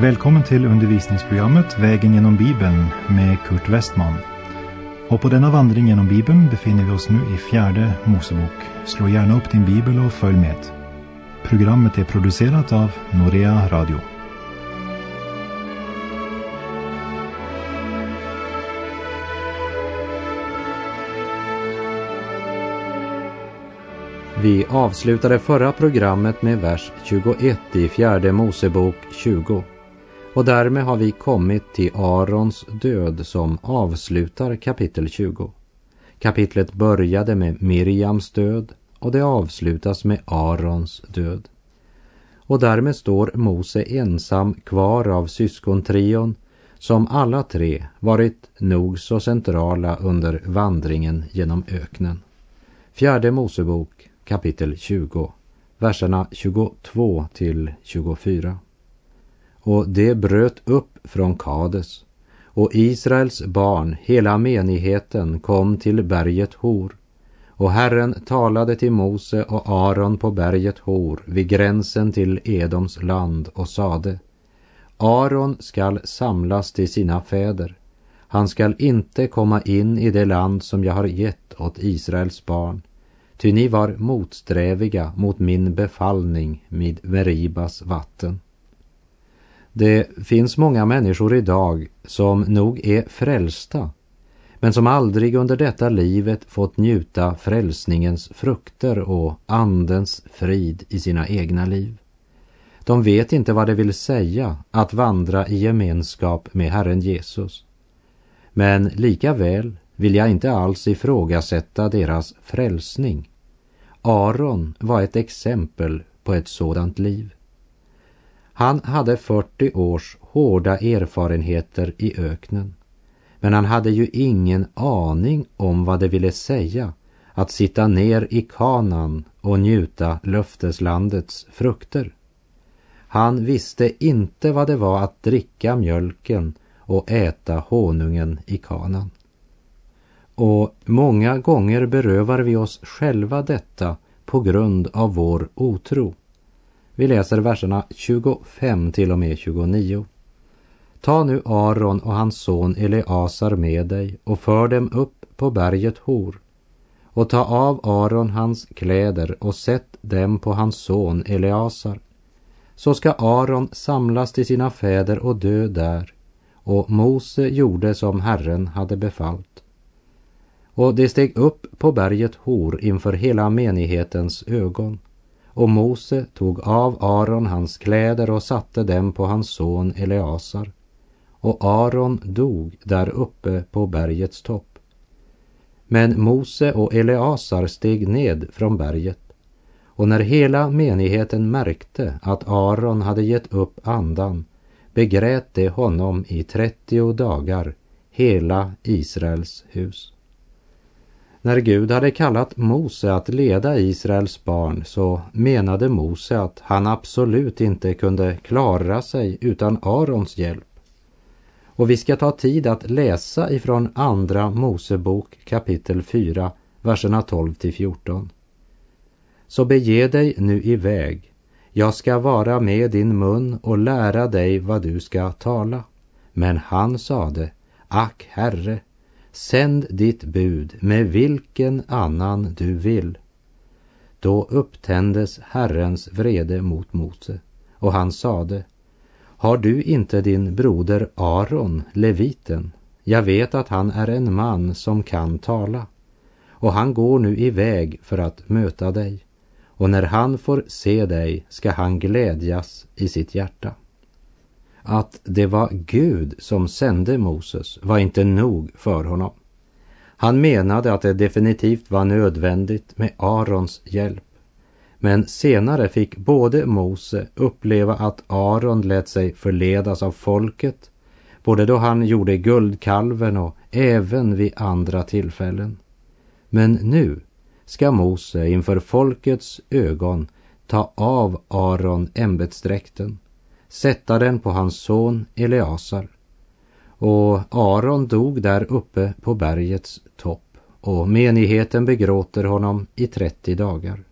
Välkommen till undervisningsprogrammet Vägen genom Bibeln med Kurt Westman. Och på denna vandring genom Bibeln befinner vi oss nu i fjärde Mosebok. Slå gärna upp din bibel och följ med. Programmet är producerat av Norea Radio. Vi avslutade förra programmet med vers 21 i fjärde Mosebok 20. Och därmed har vi kommit till Arons död som avslutar kapitel 20. Kapitlet började med Miriams död och det avslutas med Arons död. Och därmed står Mose ensam kvar av syskontrion som alla tre varit nog så centrala under vandringen genom öknen. Fjärde Mosebok kapitel 20, verserna 22 till 24. Och det bröt upp från Kades och Israels barn, hela menigheten, kom till berget Hor. Och Herren talade till Mose och Aron på berget Hor vid gränsen till Edoms land och sade Aron skall samlas till sina fäder. Han skall inte komma in i det land som jag har gett åt Israels barn Ty ni var motsträviga mot min befallning vid Meribas vatten. Det finns många människor idag som nog är frälsta men som aldrig under detta livet fått njuta frälsningens frukter och andens frid i sina egna liv. De vet inte vad det vill säga att vandra i gemenskap med Herren Jesus. Men lika väl vill jag inte alls ifrågasätta deras frälsning. Aron var ett exempel på ett sådant liv. Han hade 40 års hårda erfarenheter i öknen. Men han hade ju ingen aning om vad det ville säga att sitta ner i kanan och njuta löfteslandets frukter. Han visste inte vad det var att dricka mjölken och äta honungen i kanan. Och många gånger berövar vi oss själva detta på grund av vår otro. Vi läser verserna 25 till och med 29. Ta nu Aron och hans son Eleasar med dig och för dem upp på berget Hor och ta av Aron hans kläder och sätt dem på hans son Eleasar. Så ska Aron samlas till sina fäder och dö där och Mose gjorde som Herren hade befallt. Och de steg upp på berget Hor inför hela menighetens ögon. Och Mose tog av Aron hans kläder och satte dem på hans son Eleasar. Och Aron dog där uppe på bergets topp. Men Mose och Eleasar steg ned från berget. Och när hela menigheten märkte att Aron hade gett upp andan begrät de honom i trettio dagar, hela Israels hus. När Gud hade kallat Mose att leda Israels barn så menade Mose att han absolut inte kunde klara sig utan Arons hjälp. Och vi ska ta tid att läsa ifrån Andra Mosebok kapitel 4, verserna 12 till 14. Så bege dig nu iväg. Jag ska vara med din mun och lära dig vad du ska tala. Men han sade, Ack, Herre, Sänd ditt bud med vilken annan du vill. Då upptändes Herrens vrede mot Mose och han sade Har du inte din broder Aron, leviten? Jag vet att han är en man som kan tala och han går nu iväg för att möta dig och när han får se dig ska han glädjas i sitt hjärta. Att det var Gud som sände Moses var inte nog för honom. Han menade att det definitivt var nödvändigt med Arons hjälp. Men senare fick både Mose uppleva att Aron lät sig förledas av folket, både då han gjorde guldkalven och även vid andra tillfällen. Men nu ska Mose inför folkets ögon ta av Aron ämbetsdräkten sätta den på hans son Eleasar. Och Aron dog där uppe på bergets topp och menigheten begråter honom i 30 dagar.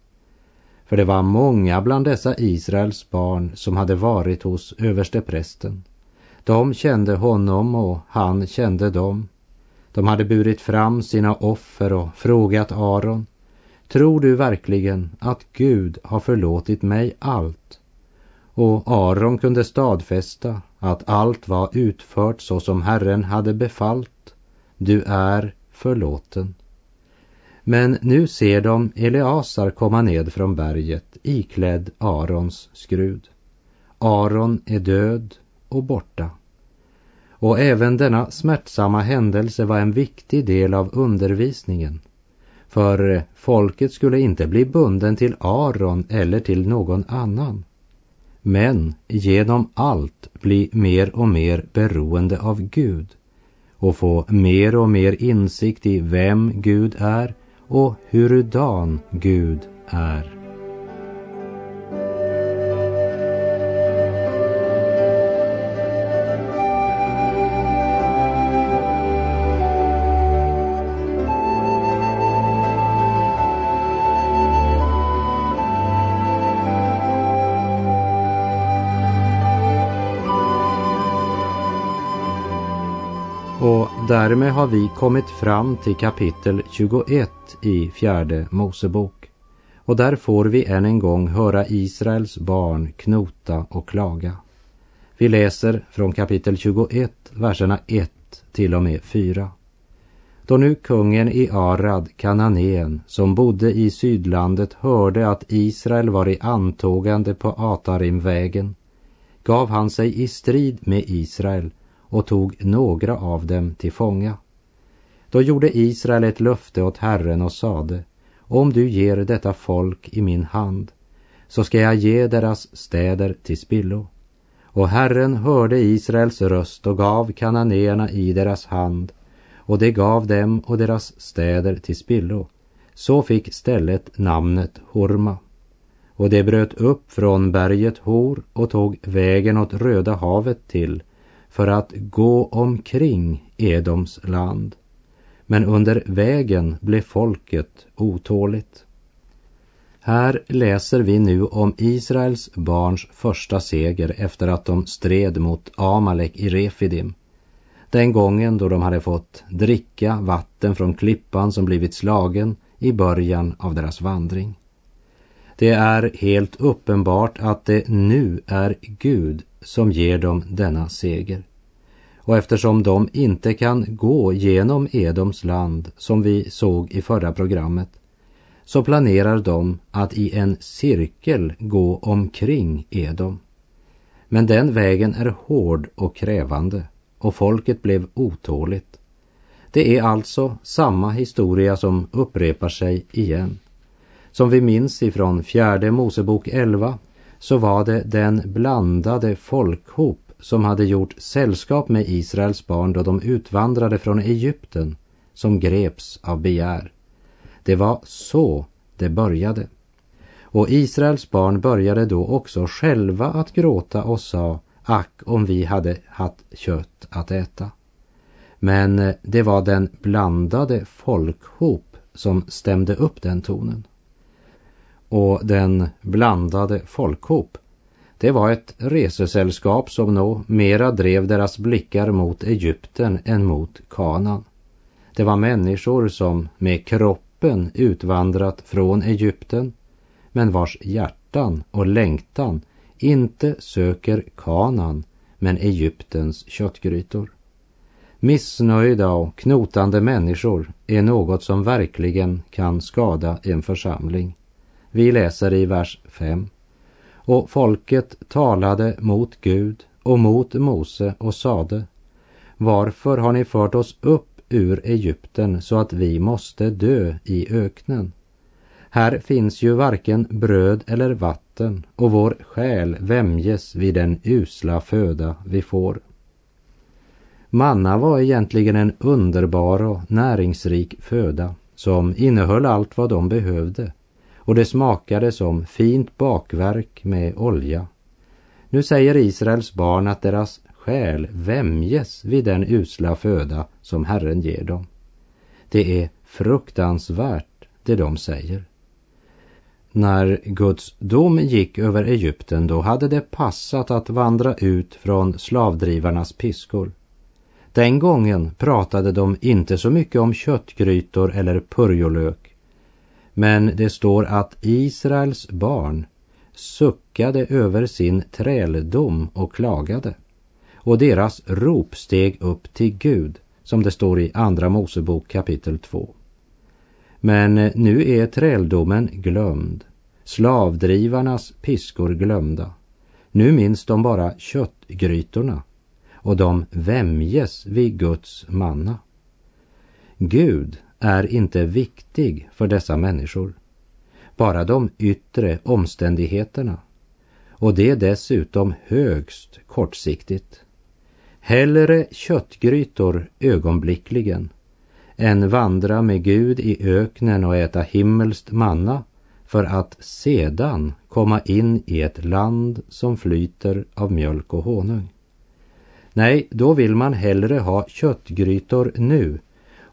för det var många bland dessa Israels barn som hade varit hos översteprästen. De kände honom och han kände dem. De hade burit fram sina offer och frågat Aron, tror du verkligen att Gud har förlåtit mig allt? Och Aron kunde stadfästa att allt var utfört så som Herren hade befallt. Du är förlåten. Men nu ser de Eleasar komma ned från berget iklädd Arons skrud. Aron är död och borta. Och även denna smärtsamma händelse var en viktig del av undervisningen. För folket skulle inte bli bunden till Aron eller till någon annan. Men genom allt bli mer och mer beroende av Gud och få mer och mer insikt i vem Gud är och hurudan Gud är. Därmed har vi kommit fram till kapitel 21 i fjärde Mosebok. Och där får vi än en gång höra Israels barn knota och klaga. Vi läser från kapitel 21, verserna 1 till och med 4. Då nu kungen i Arad, kananén, som bodde i sydlandet, hörde att Israel var i antågande på Atarimvägen, gav han sig i strid med Israel och tog några av dem till fånga. Då gjorde Israel ett löfte åt Herren och sade, om du ger detta folk i min hand, så ska jag ge deras städer till spillo. Och Herren hörde Israels röst och gav kananéerna i deras hand, och det gav dem och deras städer till spillo. Så fick stället namnet Horma. Och det bröt upp från berget Hor och tog vägen åt Röda havet till för att gå omkring Edoms land. Men under vägen blev folket otåligt. Här läser vi nu om Israels barns första seger efter att de stred mot Amalek i Refidim. Den gången då de hade fått dricka vatten från klippan som blivit slagen i början av deras vandring. Det är helt uppenbart att det nu är Gud som ger dem denna seger. Och eftersom de inte kan gå genom Edoms land som vi såg i förra programmet så planerar de att i en cirkel gå omkring Edom. Men den vägen är hård och krävande och folket blev otåligt. Det är alltså samma historia som upprepar sig igen. Som vi minns ifrån fjärde Mosebok 11 så var det den blandade folkhop som hade gjort sällskap med Israels barn då de utvandrade från Egypten som greps av begär. Det var så det började. Och Israels barn började då också själva att gråta och sa Ack om vi hade haft kött att äta. Men eh, det var den blandade folkhop som stämde upp den tonen. Och den blandade folkhop det var ett resesällskap som nå mera drev deras blickar mot Egypten än mot Kanan. Det var människor som med kroppen utvandrat från Egypten men vars hjärtan och längtan inte söker Kanan men Egyptens köttgrytor. Missnöjda och knotande människor är något som verkligen kan skada en församling. Vi läser i vers 5. Och folket talade mot Gud och mot Mose och sade Varför har ni fört oss upp ur Egypten så att vi måste dö i öknen? Här finns ju varken bröd eller vatten och vår själ vämjes vid den usla föda vi får. Manna var egentligen en underbar och näringsrik föda som innehöll allt vad de behövde och det smakade som fint bakverk med olja. Nu säger Israels barn att deras själ vämjes vid den usla föda som Herren ger dem. Det är fruktansvärt det de säger. När Guds dom gick över Egypten då hade det passat att vandra ut från slavdrivarnas piskor. Den gången pratade de inte så mycket om köttgrytor eller purjolök. Men det står att Israels barn suckade över sin träldom och klagade. Och deras rop steg upp till Gud, som det står i Andra Mosebok kapitel 2. Men nu är träldomen glömd, slavdrivarnas piskor glömda. Nu minns de bara köttgrytorna och de vämjes vid Guds manna. Gud är inte viktig för dessa människor. Bara de yttre omständigheterna. Och det är dessutom högst kortsiktigt. Hellre köttgrytor ögonblickligen än vandra med Gud i öknen och äta himmelskt manna för att sedan komma in i ett land som flyter av mjölk och honung. Nej, då vill man hellre ha köttgrytor nu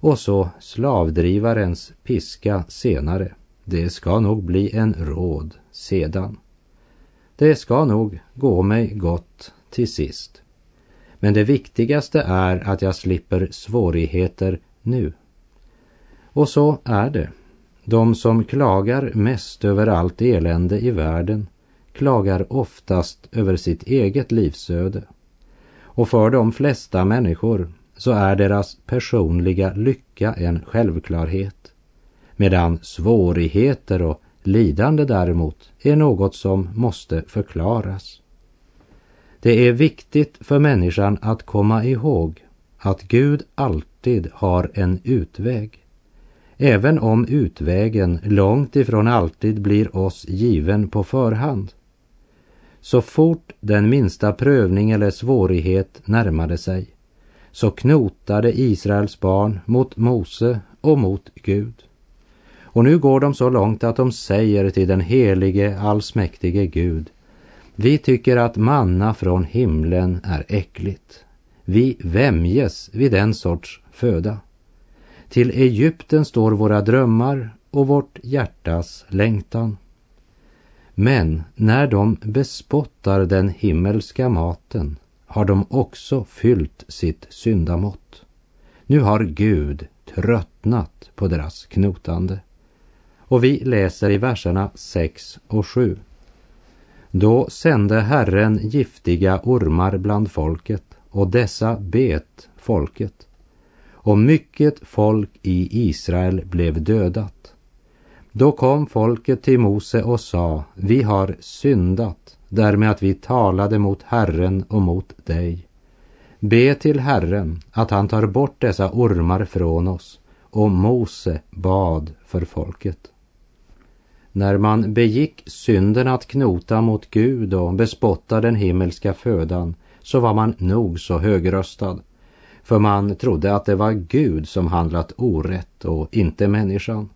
och så slavdrivarens piska senare. Det ska nog bli en råd sedan. Det ska nog gå mig gott till sist. Men det viktigaste är att jag slipper svårigheter nu. Och så är det. De som klagar mest över allt elände i världen klagar oftast över sitt eget livsöde. Och för de flesta människor så är deras personliga lycka en självklarhet. Medan svårigheter och lidande däremot är något som måste förklaras. Det är viktigt för människan att komma ihåg att Gud alltid har en utväg. Även om utvägen långt ifrån alltid blir oss given på förhand. Så fort den minsta prövning eller svårighet närmade sig så knotade Israels barn mot Mose och mot Gud. Och nu går de så långt att de säger till den helige allsmäktige Gud vi tycker att manna från himlen är äckligt. Vi vämjes vid den sorts föda. Till Egypten står våra drömmar och vårt hjärtas längtan. Men när de bespottar den himmelska maten har de också fyllt sitt syndamått. Nu har Gud tröttnat på deras knotande. Och vi läser i verserna 6 och 7. Då sände Herren giftiga ormar bland folket och dessa bet folket. Och mycket folk i Israel blev dödat. Då kom folket till Mose och sa, vi har syndat därmed att vi talade mot Herren och mot dig. Be till Herren att han tar bort dessa ormar från oss. Och Mose bad för folket. När man begick synden att knota mot Gud och bespotta den himmelska födan så var man nog så högröstad. För man trodde att det var Gud som handlat orätt och inte människan.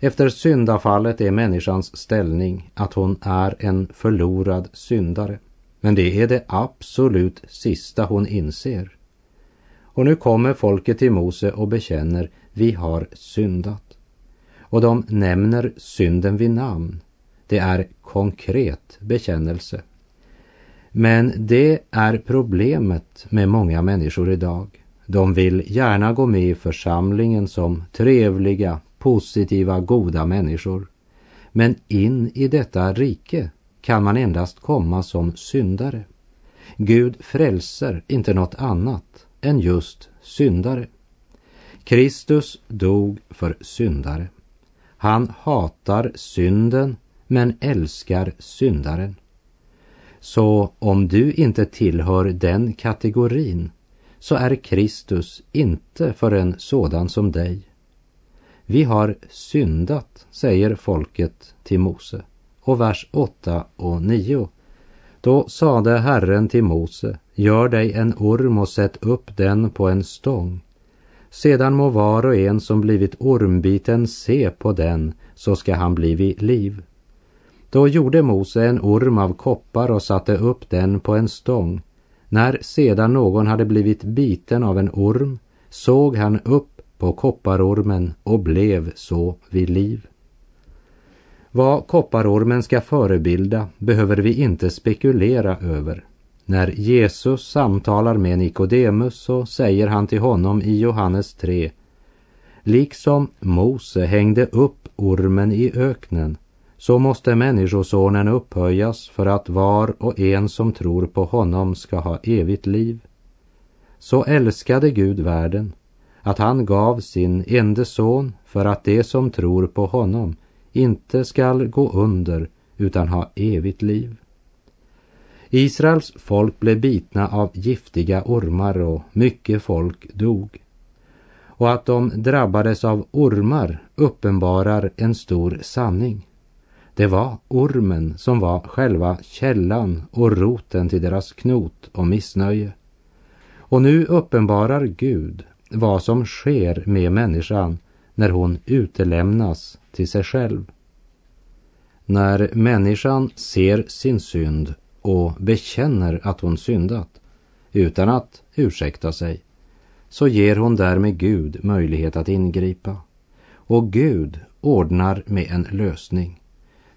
Efter syndafallet är människans ställning att hon är en förlorad syndare. Men det är det absolut sista hon inser. Och nu kommer folket till Mose och bekänner, vi har syndat. Och de nämner synden vid namn. Det är konkret bekännelse. Men det är problemet med många människor idag. De vill gärna gå med i församlingen som trevliga, positiva, goda människor. Men in i detta rike kan man endast komma som syndare. Gud frälser inte något annat än just syndare. Kristus dog för syndare. Han hatar synden men älskar syndaren. Så om du inte tillhör den kategorin så är Kristus inte för en sådan som dig. Vi har syndat, säger folket till Mose. Och vers 8 och 9. Då sade Herren till Mose, gör dig en orm och sätt upp den på en stång. Sedan må var och en som blivit ormbiten se på den, så ska han bli vid liv. Då gjorde Mose en orm av koppar och satte upp den på en stång. När sedan någon hade blivit biten av en orm såg han upp på kopparormen och blev så vid liv. Vad kopparormen ska förebilda behöver vi inte spekulera över. När Jesus samtalar med Nikodemus så säger han till honom i Johannes 3 Liksom Mose hängde upp ormen i öknen så måste Människosonen upphöjas för att var och en som tror på honom ska ha evigt liv. Så älskade Gud världen att han gav sin ende son för att de som tror på honom inte skall gå under utan ha evigt liv. Israels folk blev bitna av giftiga ormar och mycket folk dog. Och att de drabbades av ormar uppenbarar en stor sanning. Det var ormen som var själva källan och roten till deras knot och missnöje. Och nu uppenbarar Gud vad som sker med människan när hon utelämnas till sig själv. När människan ser sin synd och bekänner att hon syndat utan att ursäkta sig så ger hon därmed Gud möjlighet att ingripa. Och Gud ordnar med en lösning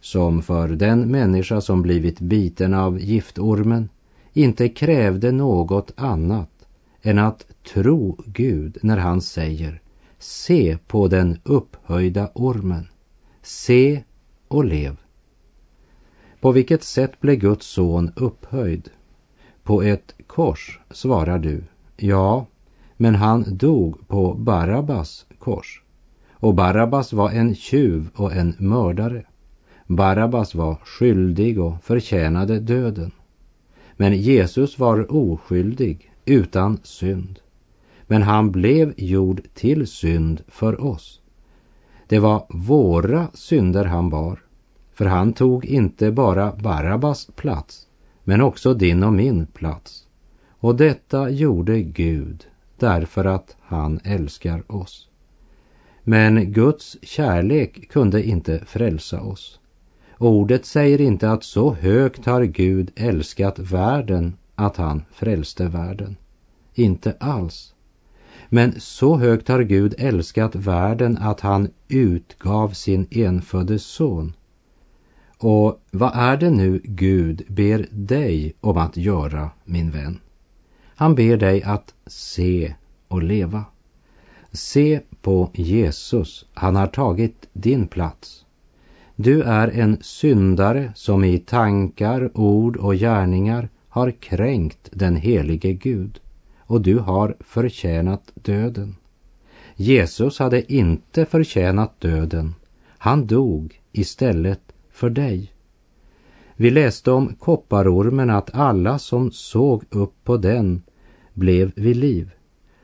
som för den människa som blivit biten av giftormen inte krävde något annat än att tro Gud när han säger Se på den upphöjda ormen. Se och lev. På vilket sätt blev Guds son upphöjd? På ett kors, svarar du. Ja, men han dog på Barabbas kors. Och Barabbas var en tjuv och en mördare. Barabbas var skyldig och förtjänade döden. Men Jesus var oskyldig, utan synd. Men han blev gjord till synd för oss. Det var våra synder han bar. För han tog inte bara Barabbas plats, men också din och min plats. Och detta gjorde Gud därför att han älskar oss. Men Guds kärlek kunde inte frälsa oss. Ordet säger inte att så högt har Gud älskat världen att han frälste världen. Inte alls. Men så högt har Gud älskat världen att han utgav sin enfödde son. Och vad är det nu Gud ber dig om att göra, min vän? Han ber dig att se och leva. Se på Jesus, han har tagit din plats. Du är en syndare som i tankar, ord och gärningar har kränkt den helige Gud och du har förtjänat döden. Jesus hade inte förtjänat döden. Han dog istället för dig. Vi läste om kopparormen att alla som såg upp på den blev vid liv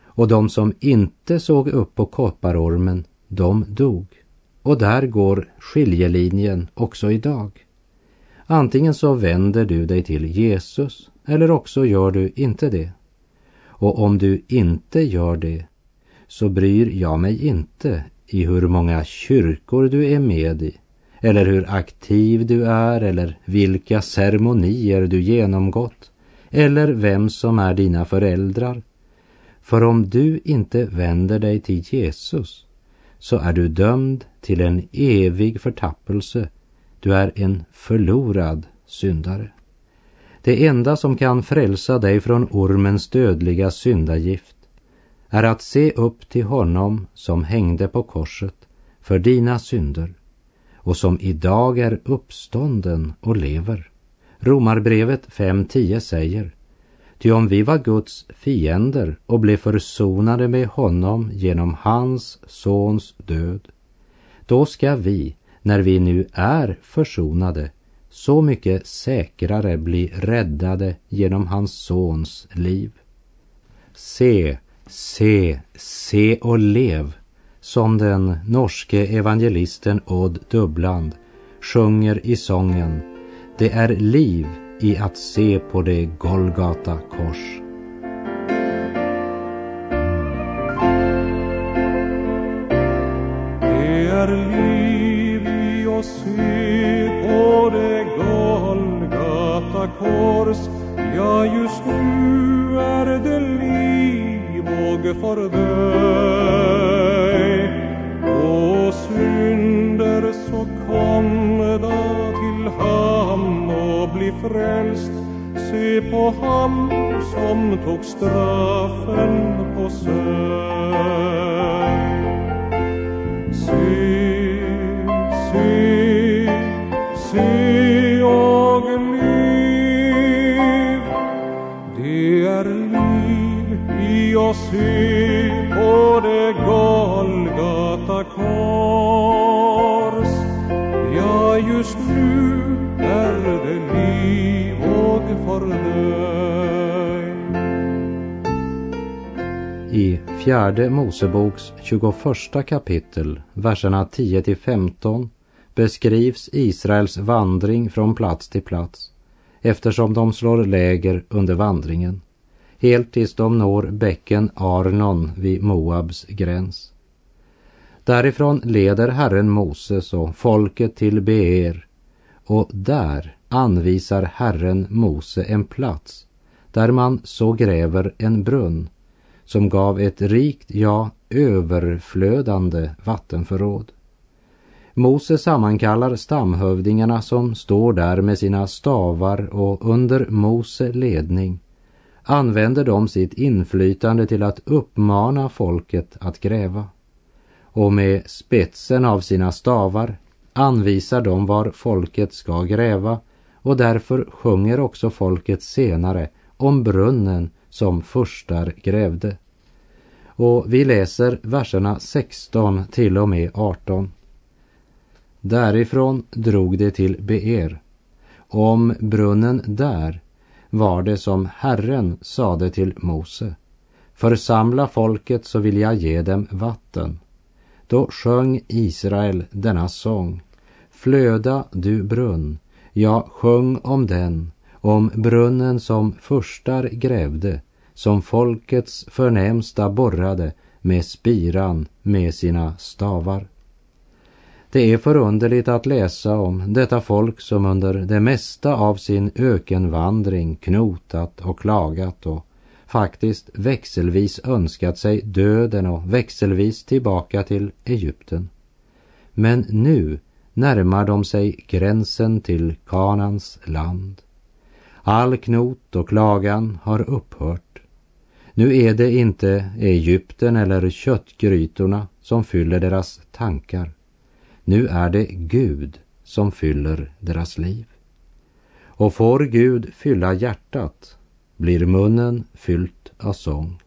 och de som inte såg upp på kopparormen, de dog. Och där går skiljelinjen också idag. Antingen så vänder du dig till Jesus eller också gör du inte det. Och om du inte gör det så bryr jag mig inte i hur många kyrkor du är med i eller hur aktiv du är eller vilka ceremonier du genomgått eller vem som är dina föräldrar. För om du inte vänder dig till Jesus så är du dömd till en evig förtappelse. Du är en förlorad syndare. Det enda som kan frälsa dig från ormens dödliga syndagift är att se upp till honom som hängde på korset för dina synder och som idag är uppstånden och lever. Romarbrevet 5.10 säger Ty om vi var Guds fiender och blev försonade med honom genom hans sons död, då ska vi, när vi nu är försonade, så mycket säkrare bli räddade genom hans sons liv. Se, se, se och lev som den norske evangelisten Odd Dubbland sjunger i sången Det är liv i att se på det Golgata kors. dog for dig och synder så kom då till ham och bli frälst. Se på han som tog straffen på sig. Oss att se på det Golgata kors. Ja, just nu är det liv och fördöjd. I fjärde Moseboks 21 kapitel, verserna 10 till 15 beskrivs Israels vandring från plats till plats eftersom de slår läger under vandringen helt tills de når bäcken Arnon vid Moabs gräns. Därifrån leder Herren Moses och folket till Beer och där anvisar Herren Mose en plats där man så gräver en brunn som gav ett rikt, ja överflödande vattenförråd. Mose sammankallar stamhövdingarna som står där med sina stavar och under Mose ledning använder de sitt inflytande till att uppmana folket att gräva. Och med spetsen av sina stavar anvisar de var folket ska gräva och därför sjunger också folket senare om brunnen som förstar grävde. Och vi läser verserna 16 till och med 18. Därifrån drog det till Beer. Om brunnen där var det som Herren sade till Mose. Församla folket så vill jag ge dem vatten. Då sjöng Israel denna sång. Flöda du brunn, jag sjöng om den, om brunnen som förstar grävde, som folkets förnämsta borrade med spiran med sina stavar. Det är förunderligt att läsa om detta folk som under det mesta av sin ökenvandring knotat och klagat och faktiskt växelvis önskat sig döden och växelvis tillbaka till Egypten. Men nu närmar de sig gränsen till Kanans land. All knot och klagan har upphört. Nu är det inte Egypten eller köttgrytorna som fyller deras tankar. Nu är det Gud som fyller deras liv. Och får Gud fylla hjärtat blir munnen fyllt av sång.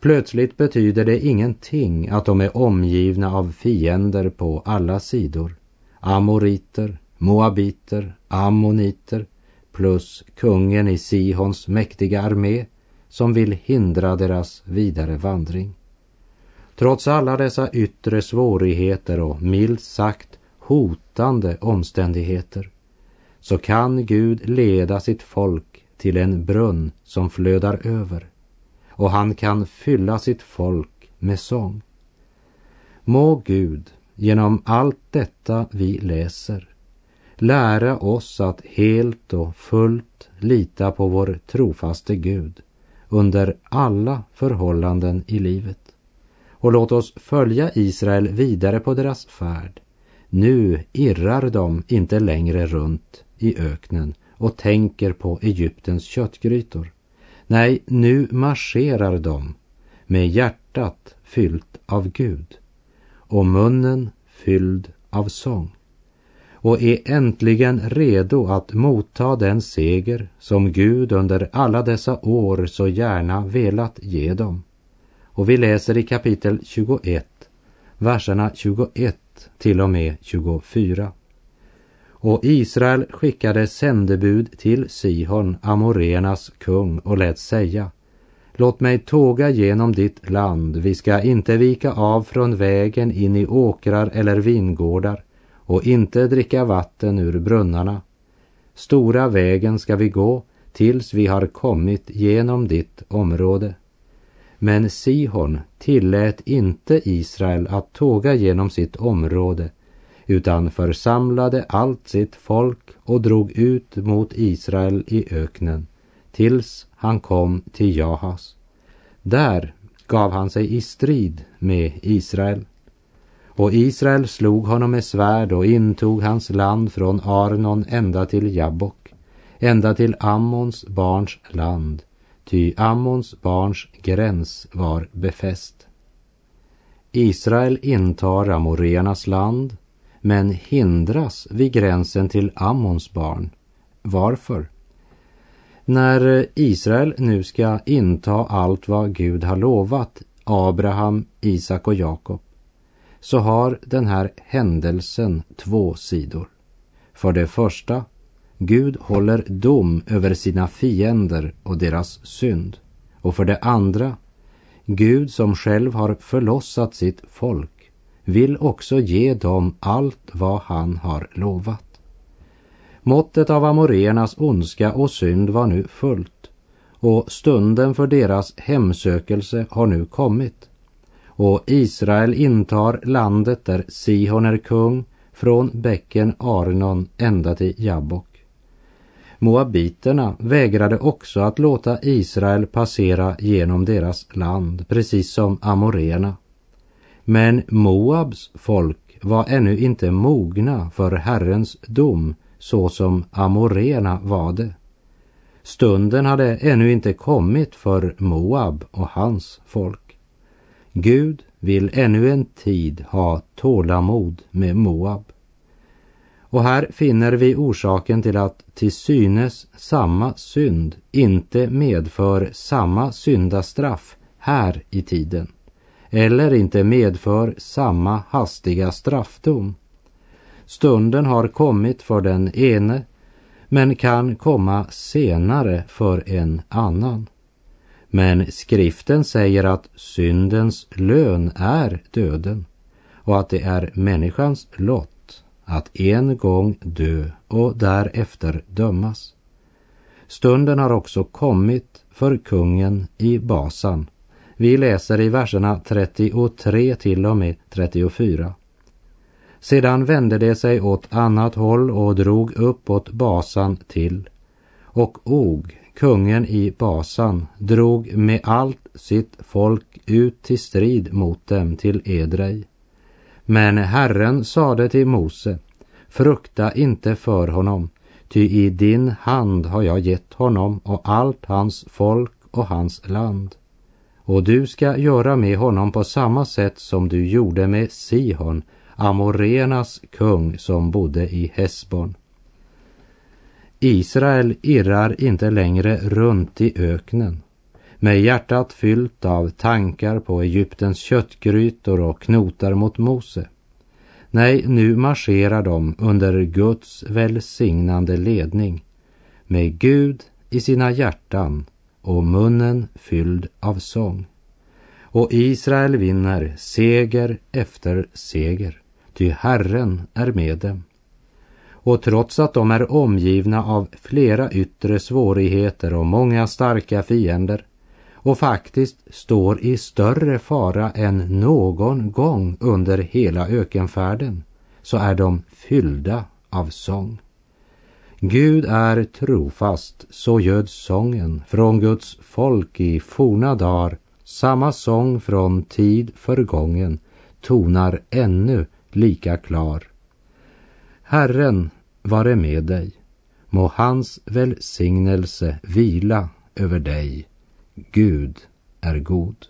Plötsligt betyder det ingenting att de är omgivna av fiender på alla sidor. Amoriter, moabiter, ammoniter plus kungen i Sihons mäktiga armé som vill hindra deras vidare vandring. Trots alla dessa yttre svårigheter och milt sagt hotande omständigheter så kan Gud leda sitt folk till en brunn som flödar över och han kan fylla sitt folk med sång. Må Gud genom allt detta vi läser lära oss att helt och fullt lita på vår trofaste Gud under alla förhållanden i livet och låt oss följa Israel vidare på deras färd. Nu irrar de inte längre runt i öknen och tänker på Egyptens köttgrytor. Nej, nu marscherar de med hjärtat fyllt av Gud och munnen fylld av sång och är äntligen redo att motta den seger som Gud under alla dessa år så gärna velat ge dem. Och vi läser i kapitel 21, verserna 21 till och med 24. Och Israel skickade sändebud till Sihon, Amorenas kung, och lät säga Låt mig tåga genom ditt land, vi ska inte vika av från vägen in i åkrar eller vingårdar och inte dricka vatten ur brunnarna. Stora vägen ska vi gå tills vi har kommit genom ditt område. Men Sihon tillät inte Israel att tåga genom sitt område utan församlade allt sitt folk och drog ut mot Israel i öknen tills han kom till Jahas. Där gav han sig i strid med Israel. Och Israel slog honom med svärd och intog hans land från Arnon ända till Jabbok, ända till Ammons barns land, ty Ammons barns gräns var befäst. Israel intar amoreernas land, men hindras vid gränsen till Ammons barn. Varför? När Israel nu ska inta allt vad Gud har lovat Abraham, Isak och Jakob så har den här händelsen två sidor. För det första, Gud håller dom över sina fiender och deras synd. Och för det andra, Gud som själv har förlossat sitt folk vill också ge dem allt vad han har lovat. Måttet av amoreernas ondska och synd var nu fullt och stunden för deras hemsökelse har nu kommit. Och Israel intar landet där Sihon är kung från bäcken Arnon ända till Jabbok. Moabiterna vägrade också att låta Israel passera genom deras land, precis som amoreerna. Men Moabs folk var ännu inte mogna för Herrens dom så som amoreerna var det. Stunden hade ännu inte kommit för Moab och hans folk. Gud vill ännu en tid ha tålamod med Moab. Och här finner vi orsaken till att till synes samma synd inte medför samma syndastraff här i tiden eller inte medför samma hastiga straffdom. Stunden har kommit för den ene men kan komma senare för en annan. Men skriften säger att syndens lön är döden och att det är människans lott att en gång dö och därefter dömas. Stunden har också kommit för kungen i Basan. Vi läser i verserna 33 till och med 34. Sedan vände det sig åt annat håll och drog uppåt Basan till och Og, kungen i Basan, drog med allt sitt folk ut till strid mot dem till Edrej. Men Herren sade till Mose, frukta inte för honom, ty i din hand har jag gett honom och allt hans folk och hans land. Och du ska göra med honom på samma sätt som du gjorde med Sihon, Amorenas kung som bodde i Hesbon. Israel irrar inte längre runt i öknen med hjärtat fyllt av tankar på Egyptens köttgrytor och knotar mot Mose. Nej, nu marscherar de under Guds välsignande ledning med Gud i sina hjärtan och munnen fylld av sång. Och Israel vinner seger efter seger ty Herren är med dem. Och trots att de är omgivna av flera yttre svårigheter och många starka fiender och faktiskt står i större fara än någon gång under hela ökenfärden så är de fyllda av sång. Gud är trofast, så göd sången från Guds folk i forna dagar. Samma sång från tid förgången tonar ännu lika klar. Herren vare med dig. Må hans välsignelse vila över dig. Gud är god.